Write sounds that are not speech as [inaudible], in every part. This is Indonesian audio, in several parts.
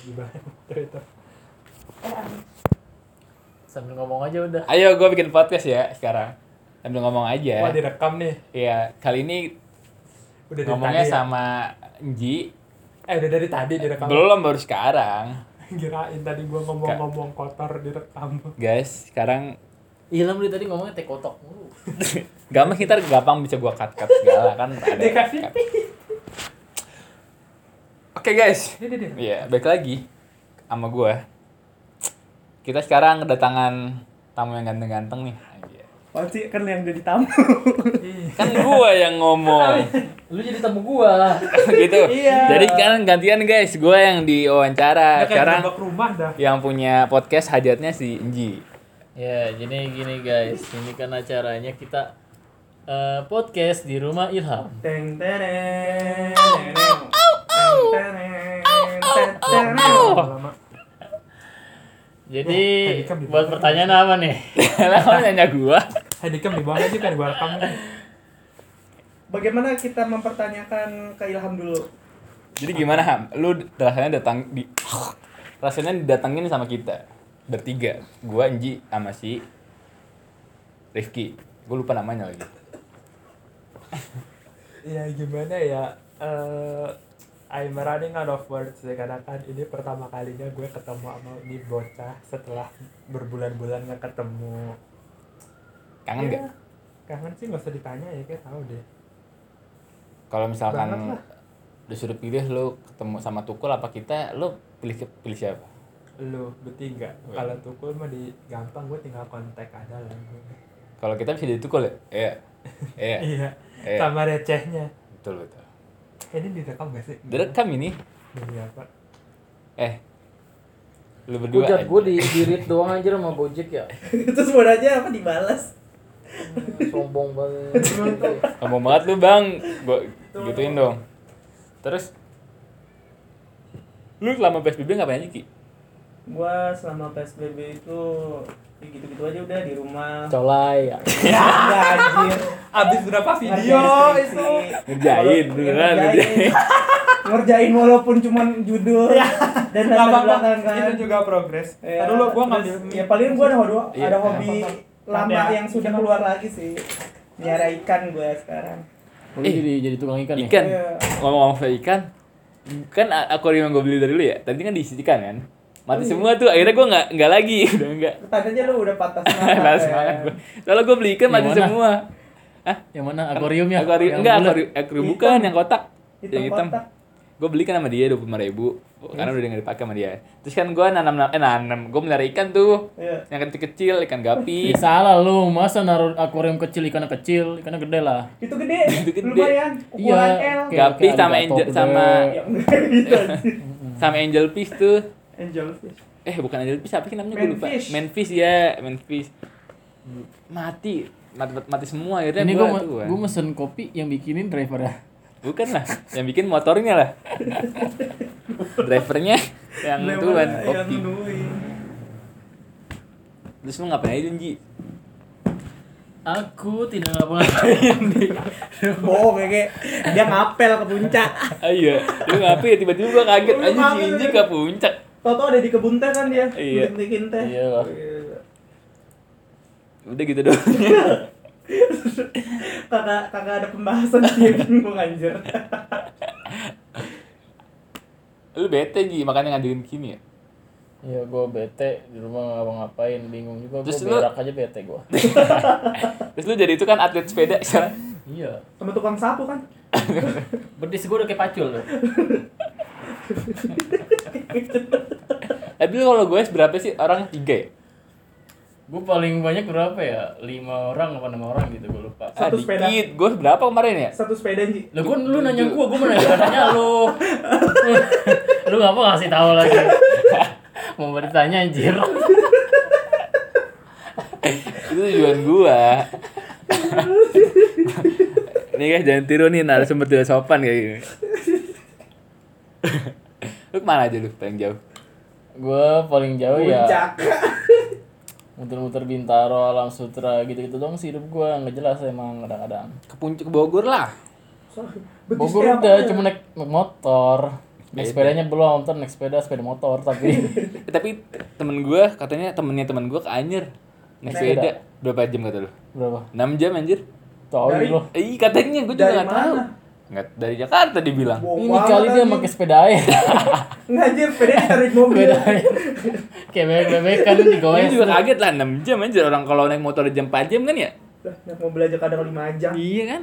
[laughs] Sambil ngomong aja udah. Ayo gue bikin podcast ya sekarang. Sambil ngomong aja. Wah direkam nih. Iya, kali ini Udah dari ngomongnya tadi ya? sama Nji. Eh udah dari tadi direkam. Belum baru sekarang. [laughs] Kirain tadi gua ngomong-ngomong kotor direkam. Guys, sekarang Ilham dari tadi ngomongnya teh kotok mulu. [laughs] gampang kita gampang bisa gua cut-cut segala kan ada. Dikasih. Oke guys. Ini dia. Iya, balik lagi sama gua. Kita sekarang kedatangan tamu yang ganteng-ganteng nih. Anjir. Oh sih kan yang jadi tamu. Kan gua yang ngomong. Lu jadi tamu gua. gitu. Iya. Jadi sekarang gantian guys, gua yang diwawancara. Kayak Sekarang rumah dah. yang punya podcast hajatnya si Nji. Ya, jadi gini guys, ini kan acaranya kita eh, podcast di rumah Ilham. Teng tereng. Jadi di buat pertanyaan apa nih? [laughs] Lah nanya gua. Handicam di bawah aja kan gua rekam kan. Bagaimana kita mempertanyakan ke Ilham dulu? Jadi gimana Ham? Lu rasanya datang di rasanya didatengin sama kita bertiga. Gua Nji sama si Rifki. Gua lupa namanya lagi. [laughs] Ya gimana ya? Eh I'm running out of words ya karena kan ini pertama kalinya gue ketemu sama ini bocah setelah berbulan-bulan nggak ketemu. Kangen Ya, gak? Kangen sih nggak usah ditanya ya kayak tahu deh. Kalau misalkan disuruh pilih lu ketemu sama Tukul apa kita, lu pilih pilih siapa? Lu bertiga. Wih. Kalau tukul mah di gampang gue tinggal kontak ada lah. Kalau kita bisa jadi Tukul ya? Iya. [laughs] Iya. Iya. Iya. Sama recehnya. Betul betul. Eh, ini direkam gak sih? Direkam ini. Demi apa? Eh. Lu berdua. Gujat aja. gua di di read doang aja sama Gojek ya. [laughs] Terus mau nanya apa dibalas? Sombong banget. [laughs] Ngomong banget lu bang, gua gituin dong. Terus lu selama PSBB ngapain aja Ki? Gua selama PSBB itu ya gitu-gitu aja udah di rumah. Colai ya. Enggak [laughs] anjir. Abis berapa video itu? Ngerjain, beneran, ngerjain. [laughs] ngerjain walaupun cuman judul dan Gak latar apa-apa, belakang kan. itu juga progres. Ya, Tadi dulu gua ngambil ya paling gua ada hobi, Iya. ada hobi lama Ada. yang sudah keluar lagi sih. Nyara ikan gua sekarang. Lu Eh, jadi jadi tukang ikan ya? Ikan. Iya. Ngomong-ngomong soal ikan, kan akuarium yang gue beli dari lu ya. Tadi kan diisi ikan kan. Mati semua tuh. Akhirnya gue nggak nggak lagi, [laughs] udah nggak. Tandanya lu udah patah [laughs] semangat. Ya. semangat gue. Soalnya gue beli ikan mati mana? semua. Hah? Yang mana? Akuariumnya? Akuarium Yang enggak, bulat? akuarium, akuarium Hitam. bukan yang kotak. Hitam yang hitam. kotak. Gue beli kan sama dia dua puluh ribu. Karena udah nggak dipakai sama dia. Terus kan gue nanam eh nanam, gue melihara ikan tuh. Iya. Yang kecil-kecil, ikan gapi. [laughs] Ya, salah lu, masa naruh akuarium kecil ikannya kecil, ikannya gede lah. Itu gede. Itu gede. Lumayan. Iya. Ukuran L. Kayak- Gapi sama angel sama Ya, enggak sama angel fish tuh. Angelfish. Eh bukan angel fish apa sih namanya gue lupa. Manfish. Ya, manfish. Mati, mati, mati semua akhirnya Ini gua gua, gua mesen kopi yang bikinin driver ya. Bukan lah, yang bikin motornya lah. Drivernya yang tuan yang kopi. nungguin. Terus lu ngapain aja Ji? Aku tidak ngapa-ngapain di Bohong ya kayak dia ngapel ke puncak. Ah iya, lu ngapain tiba-tiba gua kaget aja Inji lu? ke puncak. Toto ada di kebun teh kan dia. Iya. Bikin teh. Iya lah. Udah gitu doang. [laughs] kakak kakak ada pembahasan dia [laughs] bingung anjir. lu bete Ji, makanya ngadirin gini ya. Iya, gua bete di rumah nggak ngapa-ngapain, bingung juga. Gua Terus lu- berak aja bete gua. [laughs] Terus lu jadi itu kan atlet sepeda sekarang. iya. Sama tukang sapu kan. Bedis gua udah kayak pacul tuh. Tapi lu kalau gue berapa sih orang tiga ya? Gua paling banyak berapa ya? Lima orang apa enam orang gitu gua lupa. Ah, Satu sepeda. dikit. Gue berapa kemarin ya? Satu sepeda Ji. Lu gua lu nanya gua, gua mau nanya nanya lu. [laughs] lu ngapa ngasih tahu lagi? [laughs] mau bertanya anjir. [laughs] itu tujuan gua nih guys jangan tiru nih narasumber tidak sopan kayak gini lu ke mana aja lu paling jauh Gua paling jauh ya Puncak. [laughs] muter-muter Bintaro, Alam Sutra gitu-gitu dong sih hidup gua nggak jelas emang kadang-kadang. ke puncak ke Bogor lah Bogor udah ya? cuma naik motor. Naik sepedanya belum, ntar naik sepeda, sepeda motor tapi Eh, [laughs] [laughs] tapi temen gue katanya temennya temen gue ke Anyer naik Sepeda. sepeda berapa jam kata lu? berapa? 6 jam anjir. Tahu Dari- lo. Eh, katanya gue juga nggak tahu. Mana? Nggak dari Jakarta dibilang. Wow Ini kali dia pakai sepeda air. [laughs] Nggak anjir, sepeda ditarik mobil. sepeda air. Kayak bebek-bebek kan [laughs] goes. juga kaget lah 6 jam anjir orang kalau naik motor jam 4 jam kan ya? Lah, naik mobil aja kadang 5 jam. Iya kan?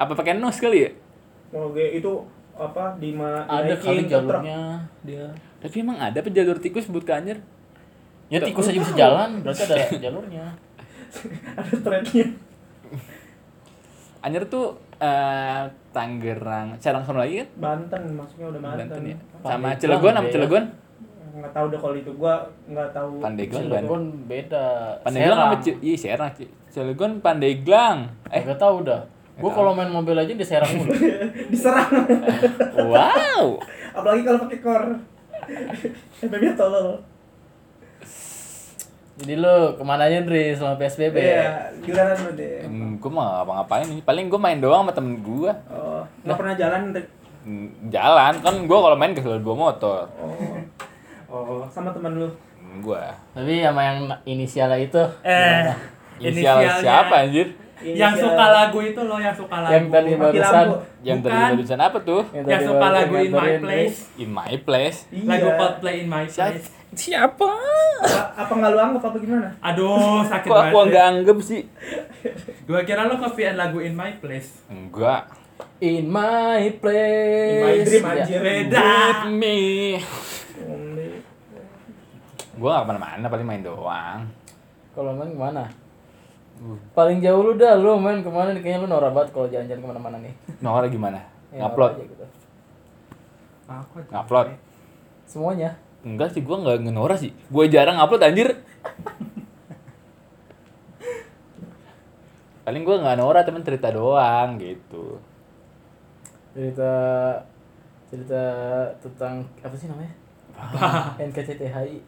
Apa pakai nos kali ya? Mau gue itu apa di ma Ada kali jalurnya dia. Tapi emang ada apa jalur tikus buat ke Anyer? Ya tikus aja bisa jalan, berarti ada [laughs] jalurnya. Ada tracknya. Anyer tuh eh Tangerang, Serang sono lagi kan? Banten, maksudnya udah Banten. Banten ya. Pandeglang Sama Cilegon sama. Cilegon. Nggak tahu deh kalau itu gua nggak tahu. Pandeglang Cilegon. Beda. Pandeglang sama iya Serang. Ci- Cilegon Pandeglang. Eh, Gak tau udah. Gue kalau main mobil aja di Serang mulu. [laughs] Diserang. wow. Apalagi kalau pakai kor. [laughs] FBB tolol. Jadi lu ke mana aja Dri selama PSBB? Iya, giliran lu deh. Hmm, gue mah apa-ngapain nih. Paling gue main doang sama temen gue. Oh, nggak pernah jalan Rick? Hmm, Jalan kan gue kalau main ke dua motor. Oh. Oh, sama teman lu. Gue. Tapi sama yang inisialnya itu. Eh, Inisial inisialnya siapa anjir? Yang suka lagu itu loh, yang suka lagu. Yang tadi barusan. Yang tadi barusan apa tuh? yang tadi suka lagu In My Place. In my place. Iya. Lagu Coldplay In My Place. Siapa? Apa, apa nggak lu anggap apa gimana? Aduh, sakit Kok banget. aku nggak anggap sih? Gua kira lo copian lagu In My Place. Enggak. In my place. In my dream, anjir. With me. Gue gak ke mana-mana, paling main doang. Kalau main ke mana? Uh. Paling jauh lu dah, lu main ke mana nih? Kayaknya lu norak banget kalau jalan-jalan ke mana-mana nih. Nora gimana? Ya, Ngupload? norak aja gitu. Aku Ngupload? Semuanya. Enggak sih, gue gak ngenora sih. Gue jarang upload anjir. Paling gue gak nora, temen cerita doang gitu. Cerita cerita tentang apa sih namanya? NKCTHI.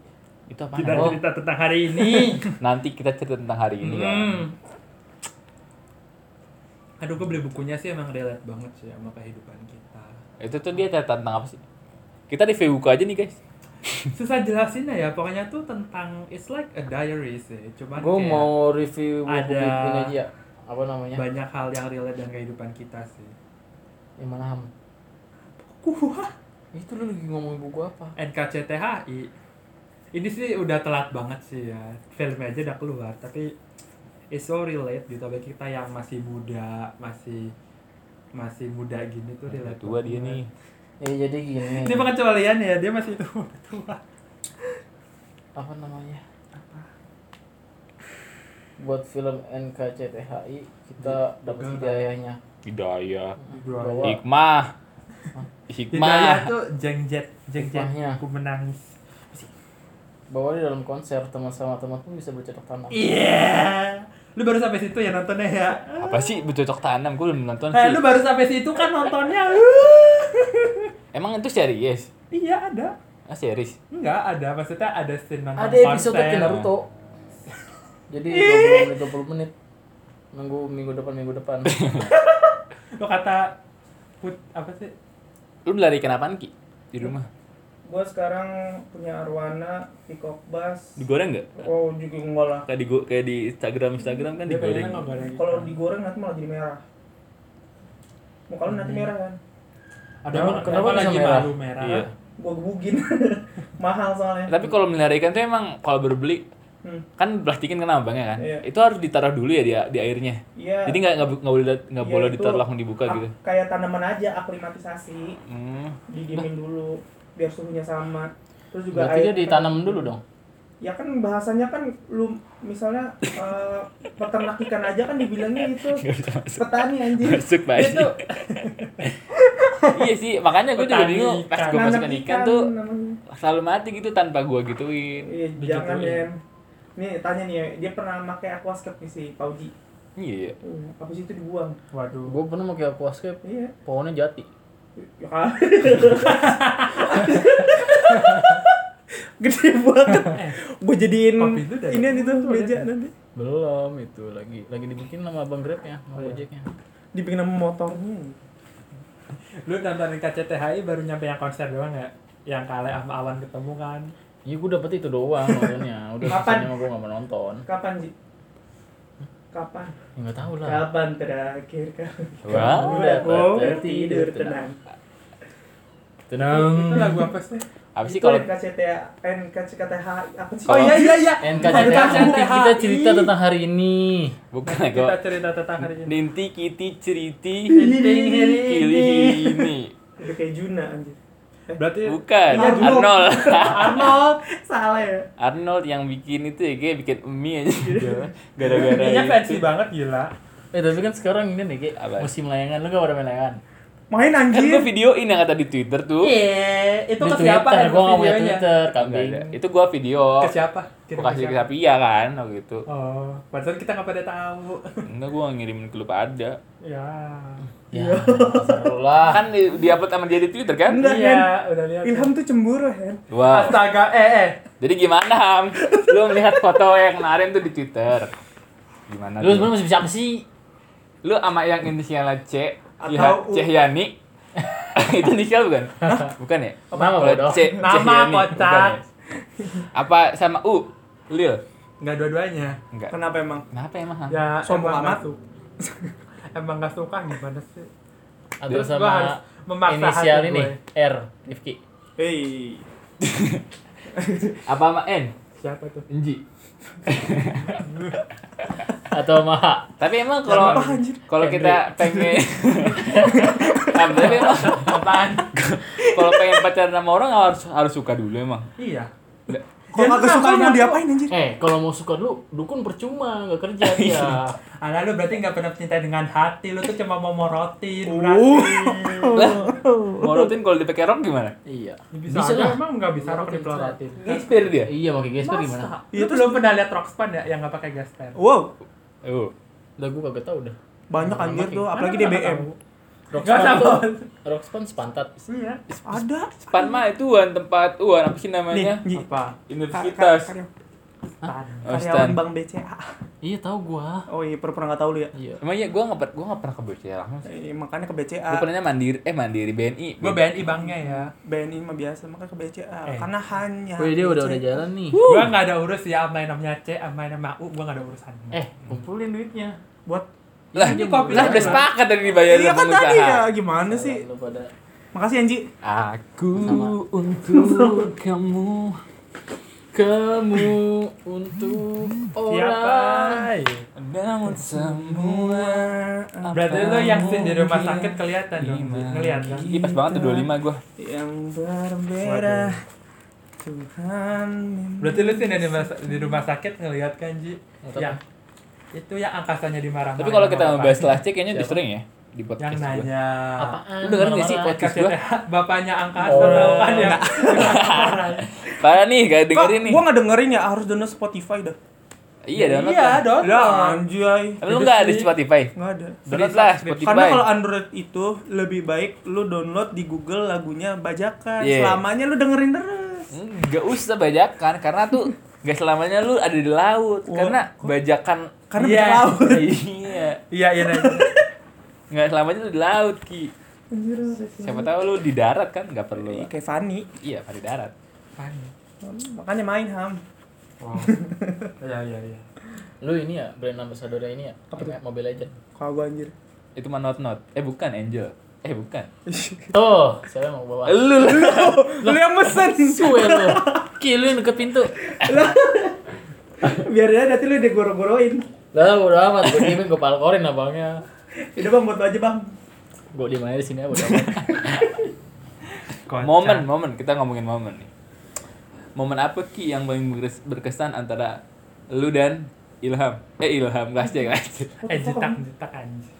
Itu apa? Kita Oh. cerita tentang hari ini. [laughs] Nanti kita cerita tentang hari ini kan. Hmm. Aduh, gue beli bukunya sih emang relate banget sih sama kehidupan kita. Itu tuh dia cerita tentang apa sih? Kita review buku aja nih guys. [laughs] Susah jelasinnya ya, pokoknya tuh tentang it's like a diary sih. Cuman Gue mau review buku ada- ini aja ya. Apa namanya? banyak hal yang relate dengan kehidupan kita sih. Yang mana ham? Kuah. Itu lu lagi ngomong buku apa? NKCTHI. Ini sih udah telat banget sih ya. Filmnya aja udah keluar, tapi it's so relate gitu bagi kita yang masih muda, masih masih muda gini tuh relate. Tua dia nih. Ya jadi gini. Ini bukan kecualian ya, dia masih tua. tua. Apa namanya? Buat film NKCTHI kita dapat hidayahnya. Hidayah. Bahwa Hikmah. Hidayah Hikmah. tuh jengjet, jengjet. Aku menangis. bahwa di dalam konser teman sama teman pun bisa bercocok tanam. Iya. Lu baru sampai situ ya nontonnya ya. Apa sih bercocok tanam? Gue belum nonton Eh, sih. lu baru sampai situ kan nontonnya. [laughs] Emang itu serius? iya, ada. Ah, series. Enggak, ada. Maksudnya ada scene nonton Ada episode konser. Naruto. [laughs] Jadi 20 menit 20 menit. Nunggu minggu depan minggu depan. [laughs] Lu kata put apa sih? Lu melarikan apaan Ki? Di rumah? Gua sekarang punya arwana, peacock bass. Digoreng nggak? Oh, juga enggak lah. Kayak di kayak di Instagram Instagram kan Dia digoreng. Kalau digoreng nanti malah jadi merah. Muka lu nanti merah kan? Ada Kenapa- emang- kenapa bisa lagi merah? malu merah. Iya. Gua gebugin. [laughs] Mahal soalnya. Tapi kalau melihara ikan tuh emang kalau baru beli Hmm. kan plastikin kan abangnya kan. Iya. Itu harus ditaruh dulu ya di di airnya. Iya. Jadi nggak nggak nggak boleh nggak Iya, boleh itu ditaruh langsung dibuka gitu. Kayak tanaman aja aklimatisasi, Hmm. didiemin dulu biar suhunya sama. Terus juga Berarti dia air- ditanam dulu dong. Ya kan bahasanya kan lu misalnya eh, peternak ikan aja kan dibilangnya itu [laughs] petani anjir. Masuk Itu [laughs] [laughs] iya sih, makanya gue juga bingung pas gue masukkan ikan tuh namanya. selalu mati gitu tanpa gue gituin. Iya, Digituin. jangan ya. Nih tanya nih ya, dia pernah pakai aquascape nih si Pauji. Iya. Hmm, habis itu dibuang. Waduh. Gue pernah pakai aquascape, Iya. pohonnya jati. Ya kan. [laughs] Gede banget. Gue jadiin ini itu itu meja nanti. Belum itu lagi lagi dibikin sama abang Grabnya, sama Gojeknya. Dibikin sama motornya. [laughs] lu nontonin KCTHI baru nyampe yang konser doang ya yang kale sama awan ketemu kan Iya gue dapet itu doang nontonnya. Udah Kapan? mah gue gak mau nonton. Kapan Ji? Kapan? Ya gak tau lah. Kapan terakhir kali dapat Dapat tertidur tertidur tenang? Tenang. itu lagu apa sih? Apa sih Itu kalau NKCTH, NKCTH apa sih? oh iya iya iya. Nanti kita cerita tentang hari ini. bukan kita cerita tentang hari ini. Ninti kiti ceriti. Hari kili ini. Udah kayak Juna anjir. berarti bukan dulu. Arnold. Arnold. Salah ya? Arnold yang bikin itu ya kayak bikin mie aja. [laughs] Gara-gara Kayaknya itu. fancy banget gila. Eh tapi kan sekarang ini nih kayak musim layangan. Lu gak pada main layangan. Main kan anjir. gue videoin yang kata di Twitter tuh. Iya itu Di ke siapa Twitter, ya gue gak punya Twitter, kambing. ada. itu gua video. Ke siapa? Gua kasih ke Sapia kan waktu itu oh padahal kita nggak pada tahu. Enggak gua ngirimin ke lu pada ya Ya, seru lah. kan di, di upload sama dia di Twitter kan? Enggak, iya udah lihat. Ilham tuh cemburu, Hen. wow astaga eh eh. Jadi gimana ham lu melihat foto yang kemarin tuh di Twitter. Gimana Lu sebenarnya masih bisa apa sih? lu sama yang inisialnya C Atau. Cihyani [laughs] itu inisial bukan [laughs] bukan ya Nama Kalau bodoh. C Nama, kocak. ya? apa sama U Lil nggak dua-duanya enggak Kenapa emang? kenapa emang ya Sombong amat. nggak su- [laughs] emang nggak suka gimana sih Atau Gua sama harus memaksa inisial ini gue. R, Rifki. Hei. apa sama N siapa tuh? Enji. [laughs] Atau H. tapi emang kalau kalau kita pengen [laughs] Ham, tapi emang [laughs] kalau pengen pacaran sama orang harus harus suka dulu emang. Iya Kalau kagak tuh suka mau tuh- diapain anjir? Eh, kalau mau suka dulu, dukun percuma, gak kerja dia. [laughs] Alah lu berarti nggak pernah mencintai dengan hati, lu tuh cuma mau morotin Uh. berarti. [laughs] lah mau rutin kalau dipakai rok gimana iya. Bisa, Bisa lah. emang nggak bisa rok dipelorotin. Inspir dia Iya, pakai gesper gimana? Lu belum pernah lihat Rockspan ya yang nggak pakai gesper? Wow, oh Udah gue kagak tau dah. banyak anjir tuh, apalagi DBM. Rockspan Rockspan sepantat. Iya. Ada. Span mah itu wan tempat uan apa sih Nih, namanya Ji. Apa? universitas Karya- Stan. Oh, Karyawan. Bank BCA. Iya, tahu gua. Oh iya, pernah nggak tahu lu ya? Iya. emang iya gue nggak per- gua nggak pernah ke BCA langsung Eh, makanya ke BCA. gue pernahnya mandiri eh mandiri BNI Gue BNI banknya ya. BNI mah biasa, makanya ke BCA. Eh. Karena hanya. Wih, dia udah udah jalan nih. Gue nggak ada urus ya sama yang namanya C, sama yang namanya U, gue nggak ada urusan. Eh, kumpulin duitnya. Buat. Lah Ini kopi lah udah sepakat tadi dibayar Iya kan tadi ya, gimana sih? Lu pada Makasih Anji. aku Sama. untuk kamu kamu untuk orang. Siapa? namun semua Berarti lu yang sih di rumah sakit kelihatan dong, ngeliat kan? Pas banget tuh 25 gue Yang berbeda. Tuhan. Berarti lu sih di rumah, di rumah sakit ngeliat kan Ji? Apa? Yang itu yang angkasanya dimarah tapi kalau kita membahas C kayaknya udah sering ya di yang podcast gua. nanya Apaan? Lu dengerin nggak sih podcast gua? KCTH, bapaknya angkasa Oh. tau kan ya parah nih gak Kok dengerin nih gua nggak dengerin ya, harus download Spotify dah. iya download iya lah. dong Ya anjay. Tapi lu nggak ada di Spotify Nggak ada. download lah. Spotify Karena kalau Android itu lebih baik lu download di Google lagunya bajakan. Iya. Selamanya lu dengerin terus. Nggak usah bajakan karena tuh [laughs] gak selamanya lu ada di laut Wah, karena bajakan Karena Iya. bajak laut. [laughs] iya iya iya nanya. nggak selamanya lu di laut ki siapa tahu lu di darat kan nggak perlu Ih, Kayak Fanny. iya pada darat Makanya main Ham. wow [laughs] iya iya iya Lu ini ya, brand ambassador ini ya? Apa tuh? Mobile Legend. Kagak anjir. itu mah not not eh bukan Angel eh bukan Tuh, [laughs] saya mau bawa. lu lah lu yang mesen. Suwe lu. Ki, lu yang deket pintu. Biar dia nanti lu digoro-goroin. Lah, udah amat. Gue diemin, gue palkorin abangnya. Udah bang buat aja bang. Gue diem aja di sini udah amat. Kocak. momen momen kita ngomongin momen nih momen apa ki yang paling berkes- berkesan antara lu dan Ilham eh Ilham kelas C kelas C eh jetak jetak anjing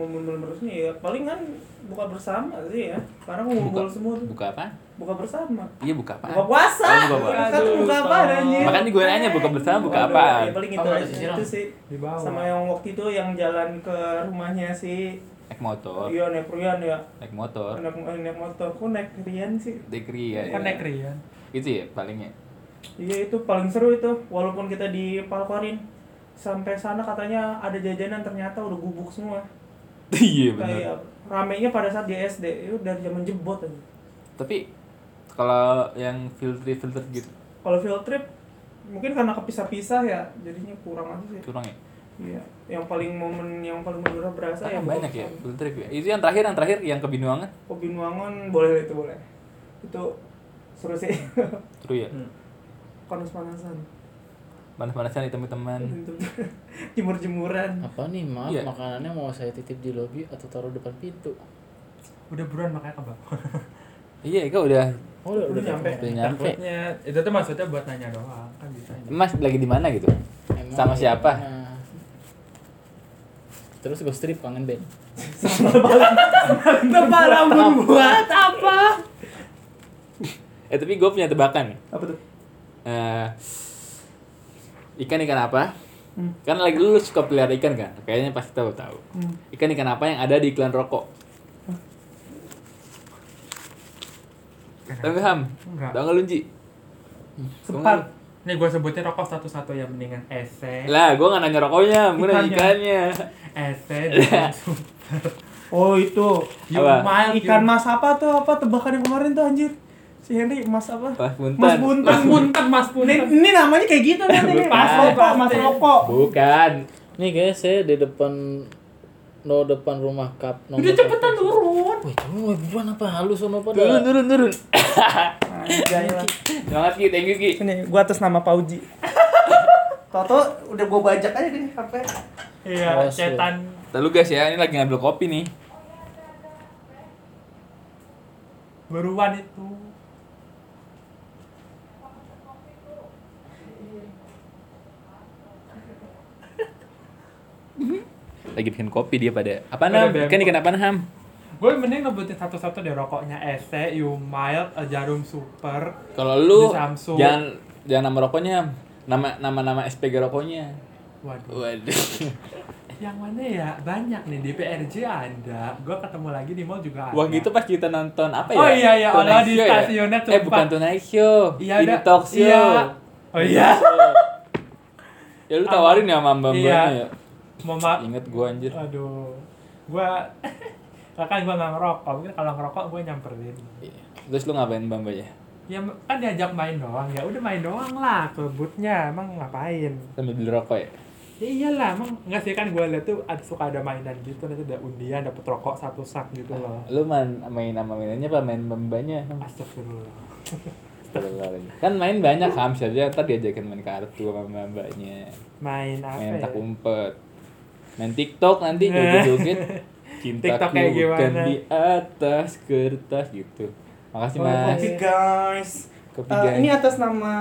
Momen-momen terusnya ya paling kan buka bersama sih ya. Karena ngumpul buka semua tuh. buka apa Buka bersama. iya buka apa Buka puasa. Oh, buka puasa. Kan buka apa anjir? makanya gue nanya buka bersama buka apaan Ya paling itu Apa aja itu sih. di bawah Sama yang waktu itu yang jalan ke rumahnya si naik motor Iya naik Rian ya. naik motor Naik, naik motor. Kok naik Rian sih? degree ya, kan ya. naik Rian itu ya palingnya Iya itu paling seru itu. Walaupun kita di Palkorin sampai sana katanya ada jajanan ternyata udah gubuk semua. [laughs] Iya benar. ramenya pada saat di SD itu dari zaman jebot aja Tapi kalau yang filter filter gitu kalau field trip mungkin karena kepisah-pisah ya jadinya kurang aja sih curang ya. iya yang paling momen yang paling benar berasa Kan ya banyak ya filter ya. Itu yang terakhir yang terakhir yang kebinuangan. Kobinuangan boleh itu boleh itu seru sih Seru ya. panas-panasan Panas-panasan itu teman. [laughs] jemur-jemuran Apa nih maaf Iya. makanannya mau saya titip di lobi atau taruh depan pintu? Udah buruan makanya ke bawah. [laughs] Iya, Ika udah Oh udah, Udah nyampe. udah nyampe. Takutnya itu tuh maksudnya buat nanya doang kan bisa. Mas lagi di mana gitu? Emang Sama siapa? nah. Terus gue strip kangen band. Rambut buat apa? [laughs] Eh tapi gue punya tebakan apa tuh Eh, ikan ikan apa? Hmm. Kan lagi lu suka pelihara ikan kan? Kayaknya pasti tahu tahu. Hmm. Ikan ikan apa yang ada di iklan rokok? Tapi Ham, Enggak. tau nggak lu Ji? sepat Nih gue sebutin rokok satu-satu yang mendingan ese, Lah, gue nggak nanya rokoknya, gue nanya Ikannya. [laughs] ese, oh itu Apa? ikan mas apa tuh apa tebakan yang kemarin tuh anjir si Henry mas apa Mas Buntan. mas buntan Mas punten, mas ini, punten. ini namanya kayak gitu nanti nih mas rokok mas rokok Bukan. Nih guys, saya di depan no depan rumah kap nomor Udah cepetan turun. Wih, turun wih buruan apa halus sono pada. Turun, turun, turun. Semangat Ki, thank you Ki. Sini, gua atas nama Pauji. Toto udah gua bajak aja di HP. Iya, lu. cetan. Lalu guys ya, ini lagi ngambil kopi nih. Beruan itu. Lagi bikin kopi dia pada. Apa nam? Kan ikan apa Ham? Gue mending nyebutin satu-satu deh rokoknya ese, you mild, eh, jarum super. Kalau lu Samsung. jangan jangan nama rokoknya, nama nama nama SPG rokoknya. Waduh. Waduh. [laughs] Yang mana ya? Banyak nih di PRJ ada. Gue ketemu lagi di mall juga ada. Wah gitu pas kita nonton apa ya? Oh iya, iya. Allah di ya? stasiunnya Eh Tumpak. bukan Tonight Show. Iya, Ini talk show. Iya. Oh iya. ya lu tawarin ya sama mbak Iya. ya. Mama. Ingat gua anjir. Aduh. Gua [laughs] kan gua nggak ngerokok. Mungkin kalau ngerokok gue nyamperin. Iya. Terus lu ngapain mbak ya? Ya kan diajak main doang. Ya udah main doang lah ke bootnya. Emang ngapain? Sambil beli rokok ya? Ya iyalah, emang nggak sih kan gue liat tuh ada suka ada mainan gitu, nanti ada undian, dapet rokok satu sak gitu loh. Lu main main sama mainannya apa main mbak mbaknya? Astagfirullah. kan main banyak ham saja ntar diajakin main kartu sama mbak mbaknya Main apa main ya? tak umpet main tiktok nanti Nah. joget joget [laughs] cintaku TikTok kayak bukan gimana? di atas kertas gitu makasih Oh, mas Kopi guys. kopi Eh, guys ini atas nama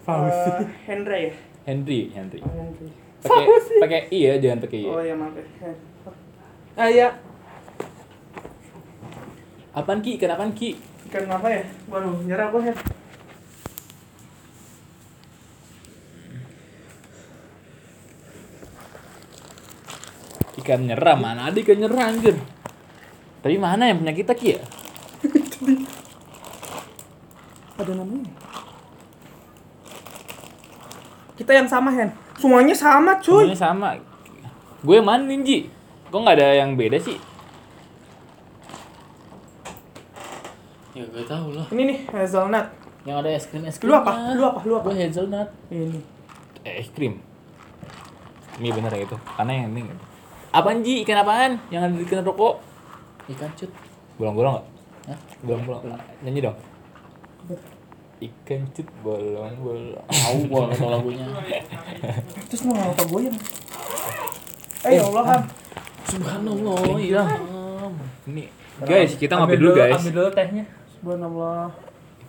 Fauzi. eh, Hendra ya? Henry Henry Oh, Henry. pakai pakai i ya jangan pakai i Oh ya maaf ya. Ah iya. apaan ki ikan apaan ki Ikan apa ya? Waduh, nyerah gua ya. Ikan nyerah mana ada ikan nyerah anjir tapi mana yang punya kita ki ya Ada namanya. Kita yang sama, Hen. Semuanya sama, cuy. semuanya sama gue yang mana nih Ji? kok nggak ada yang beda sih Ya gak tahu lah. Ini nih hazelnut. Yang ada es krim es krim. Lu apa? Lu apa? Lu apa? Gue hazelnut. Ini. eh, es krim ini bener ya itu karena yang ini apaan Ji ikan apaan yang ada di ikan rokok Ikan cut. bolong-bolong nggak Hah? bolong-bolong nyanyi dong ikan cut bolong-bolong Tahu gua kalau lagunya. [laughs] Terus mau apa goyang? Eh, ya Allah, Han. Subhanallah. Iya. Ya. ini guys kita ngopi dulu guys Ambil dulu tehnya. Subhanallah.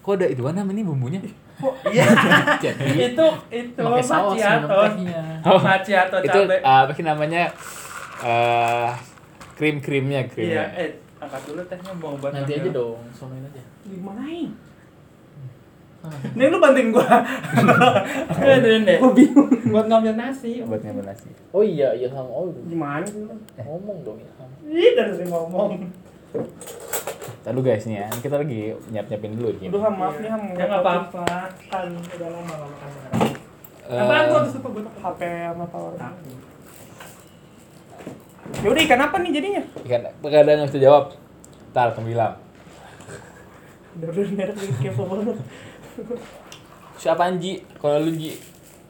kok ada itu mana ini bumbunya Oh, iya. [laughs] itu itu macchiato. tehnya. Macchiato itu cabe. apa sih namanya eh krim krimnya krim Iya, eh angkat dulu tehnya mau buat Nanti aja dong, sonoin aja. Gimana ini? Ah. Nih lu bantuin gua. [laughs] Deh. Gua bingung. Buat ngambil nasi. buat ngambil nasi Oh iya, iya sama. Oh, Gimana sih? lu? ngomong dong ya. Ih, dari sini ngomong. Lalu guys nih ya, kita lagi nyiap nyiapin dulu nih. Udah, maaf nih, Ham. Ya nggak apa-apa. Kan udah lama lama kan. Eh, Apaan gua tuh suka gua HP sama power. Ya udah ikan apa nih jadinya? Ikan kadang nggak bisa jawab. Tar, kamu bilang. Udah udah merek kepo banget. Siapa Anji? Kalau lu Ji?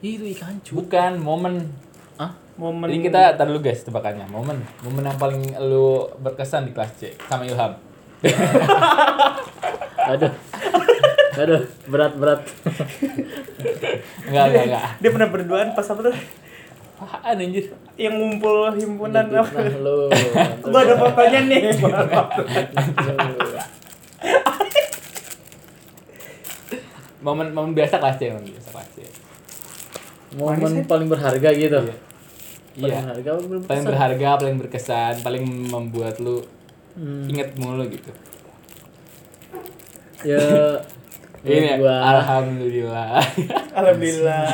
Itu ikan cu. Bukan, momen. Ah, Momen Jadi kita tar dulu guys tebakannya. Momen. Momen yang paling lu berkesan di kelas C sama Ilham. [laughs] aduh. Aduh, berat berat. Enggak, enggak, enggak. dia pernah berduaan pas apa tuh? Apaan anjir? Yang ngumpul himpunan Nah, apa? lu. [laughs] Gua ada fotonya nih. [laughs] Momen momen biasa kelas C, momen biasa kelas C. Momen paling berharga gitu. Iya. Paling Iya. berharga apa belum Paling berharga, paling berkesan, paling membuat lu Hmm. inget mulu gitu. Ya [laughs] Ini ya, gua alhamdulillah. Alhamdulillah.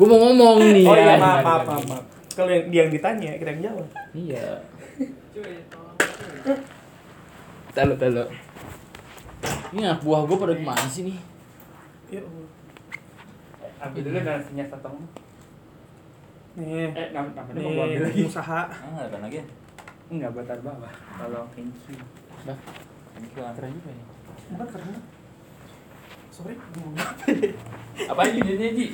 Gua mau ngomong [laughs] nih. Oh iya, maaf, maaf, maaf, maaf. Kalau yang, dia yang ditanya, kita yang jawab. Iya. [laughs] Tahu, tahu. Ini anak buah gua pada ke mana sih nih? Ya Allah. Ambil dulu nasinya satu. Nih, Eh, nam namanya mau ambil lagi. usaha. Ah, ada lagi. Enggak buat taruh bawah. Kalau thank you. Dah. Thank you, Keren juga ya. Bukan karena Sorry, ngomong Apa aja jadinya, Ji?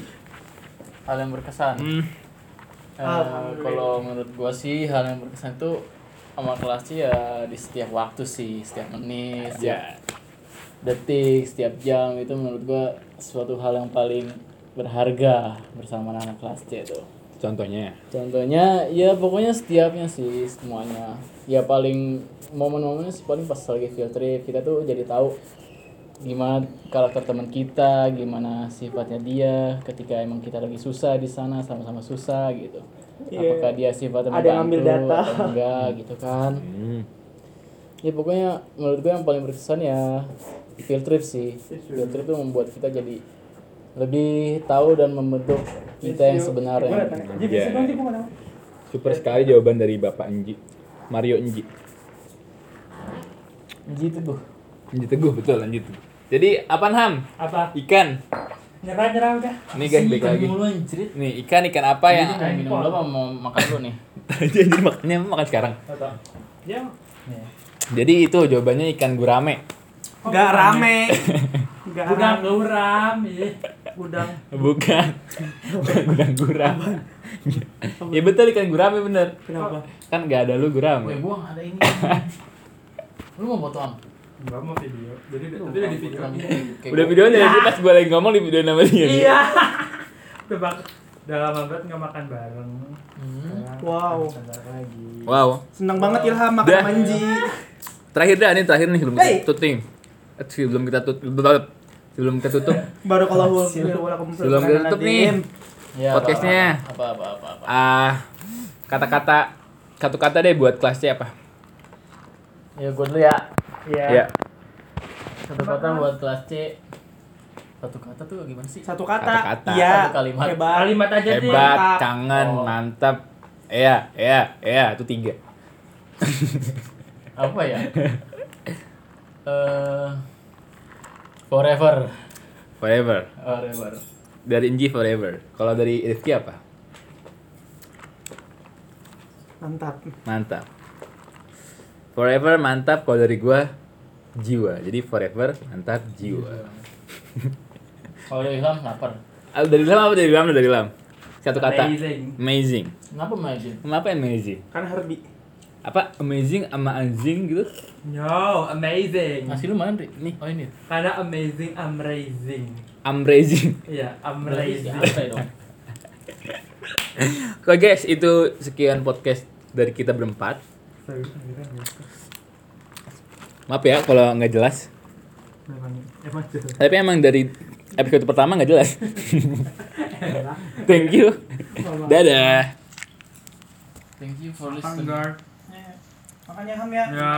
Hal yang berkesan. Hmm. Eh, Alhamdulillah. kalau menurut gua sih hal yang berkesan itu sama kelas sih ya di setiap waktu sih, setiap menit, setiap Ya. detik, setiap jam itu menurut gua suatu hal yang paling berharga bersama anak kelas C itu. Contohnya. Contohnya ya pokoknya setiapnya sih semuanya. Ya paling momen-momennya sih paling pas lagi field trip kita tuh jadi tahu gimana karakter teman kita, gimana sifatnya dia ketika emang kita lagi susah di sana sama-sama susah gitu. Iya. Apakah dia sifatnya Ada yang ambil membantu data. atau enggak gitu kan. Hmm. Ya pokoknya menurut gue yang paling berkesan ya field trip sih. Field trip tuh membuat kita jadi lebih tahu dan membentuk kita yang sebenarnya. Gua nggak tahu. Super sekali jawaban dari Bapak Enji. Mario Enji. Gitu tuh. Enji Teguh, betul Teguh. Jadi, apaan Ham? Apa? Ikan. Nyerah nyerah udah. Nih guys, balik lagi. Mulu. Nih, ikan ikan apa yang minum dulu apa mau makan dulu nih? [laughs] Tadi anjir makannya makan sekarang. Apa? Ya. Jadi itu jawabannya ikan gurame. Rame. [laughs] Nggak Udah rame. gauram ya. Udang. Bukan. Bukan gudang [laughs] guram. ya betul ikan gurame bener. Kenapa? Kan nggak ada lu Gue gurame. buang ada ini. Lu mau fotoan? Enggak mau video. Jadi tapi udah di video. Udah videonya jadi pas gue lagi ngomong di video nama dia. Iya. [laughs] Udah bak udah lama banget nggak makan bareng. Hmm. Wow. lagi. Wow. Senang banget Ilham makan manji. Terakhir dah, ini terakhir nih sebelum kita Hey. tutup. Eh, Sebelum kita tutup. Sebelum kita tutup. [laughs] Baru kalau Sebelum kita tutup nih. Ya, Podcastnya. Apa apa apa apa. Ah, kata-kata satu kata deh buat kelas C apa? Ya gue dulu ya. Iya. Ya. Satu kata buat kelas C. Satu kata tuh gimana sih? Satu kata. Kata-kata. Iya. Satu kalimat. Hebat. Kalimat aja sih. Hebat, mantap. kangen, Oh. mantap. Iya, iya, iya, itu tiga. [laughs] Apa ya? Eh forever. Forever. Forever. Dari Inji forever. Kalau dari Rifki apa? Mantap. Mantap. Forever mantap kalau dari gua jiwa. Jadi forever mantap jiwa. Kalau dari Ilham lapar. Ah, dari Lam apa dari Lam dari Lam? Satu kata. Amazing. Amazing. Kenapa Majin? Kenapa amazing? Kan Herbie. Apa amazing sama anjing gitu? No, amazing. Ngasih lu mana, Ri? Nih, oh ini. Karena amazing, amazing. Amazing. Iya, Berarti si amazing. Arte dong. [laughs] Oke guys, itu sekian podcast dari kita berempat. Maaf ya kalau nggak jelas. Memang emang jelas. Tapi emang dari episode pertama nggak jelas. Thank you. Dadah. Thank you for listening. Makanya Ham ya. Ya.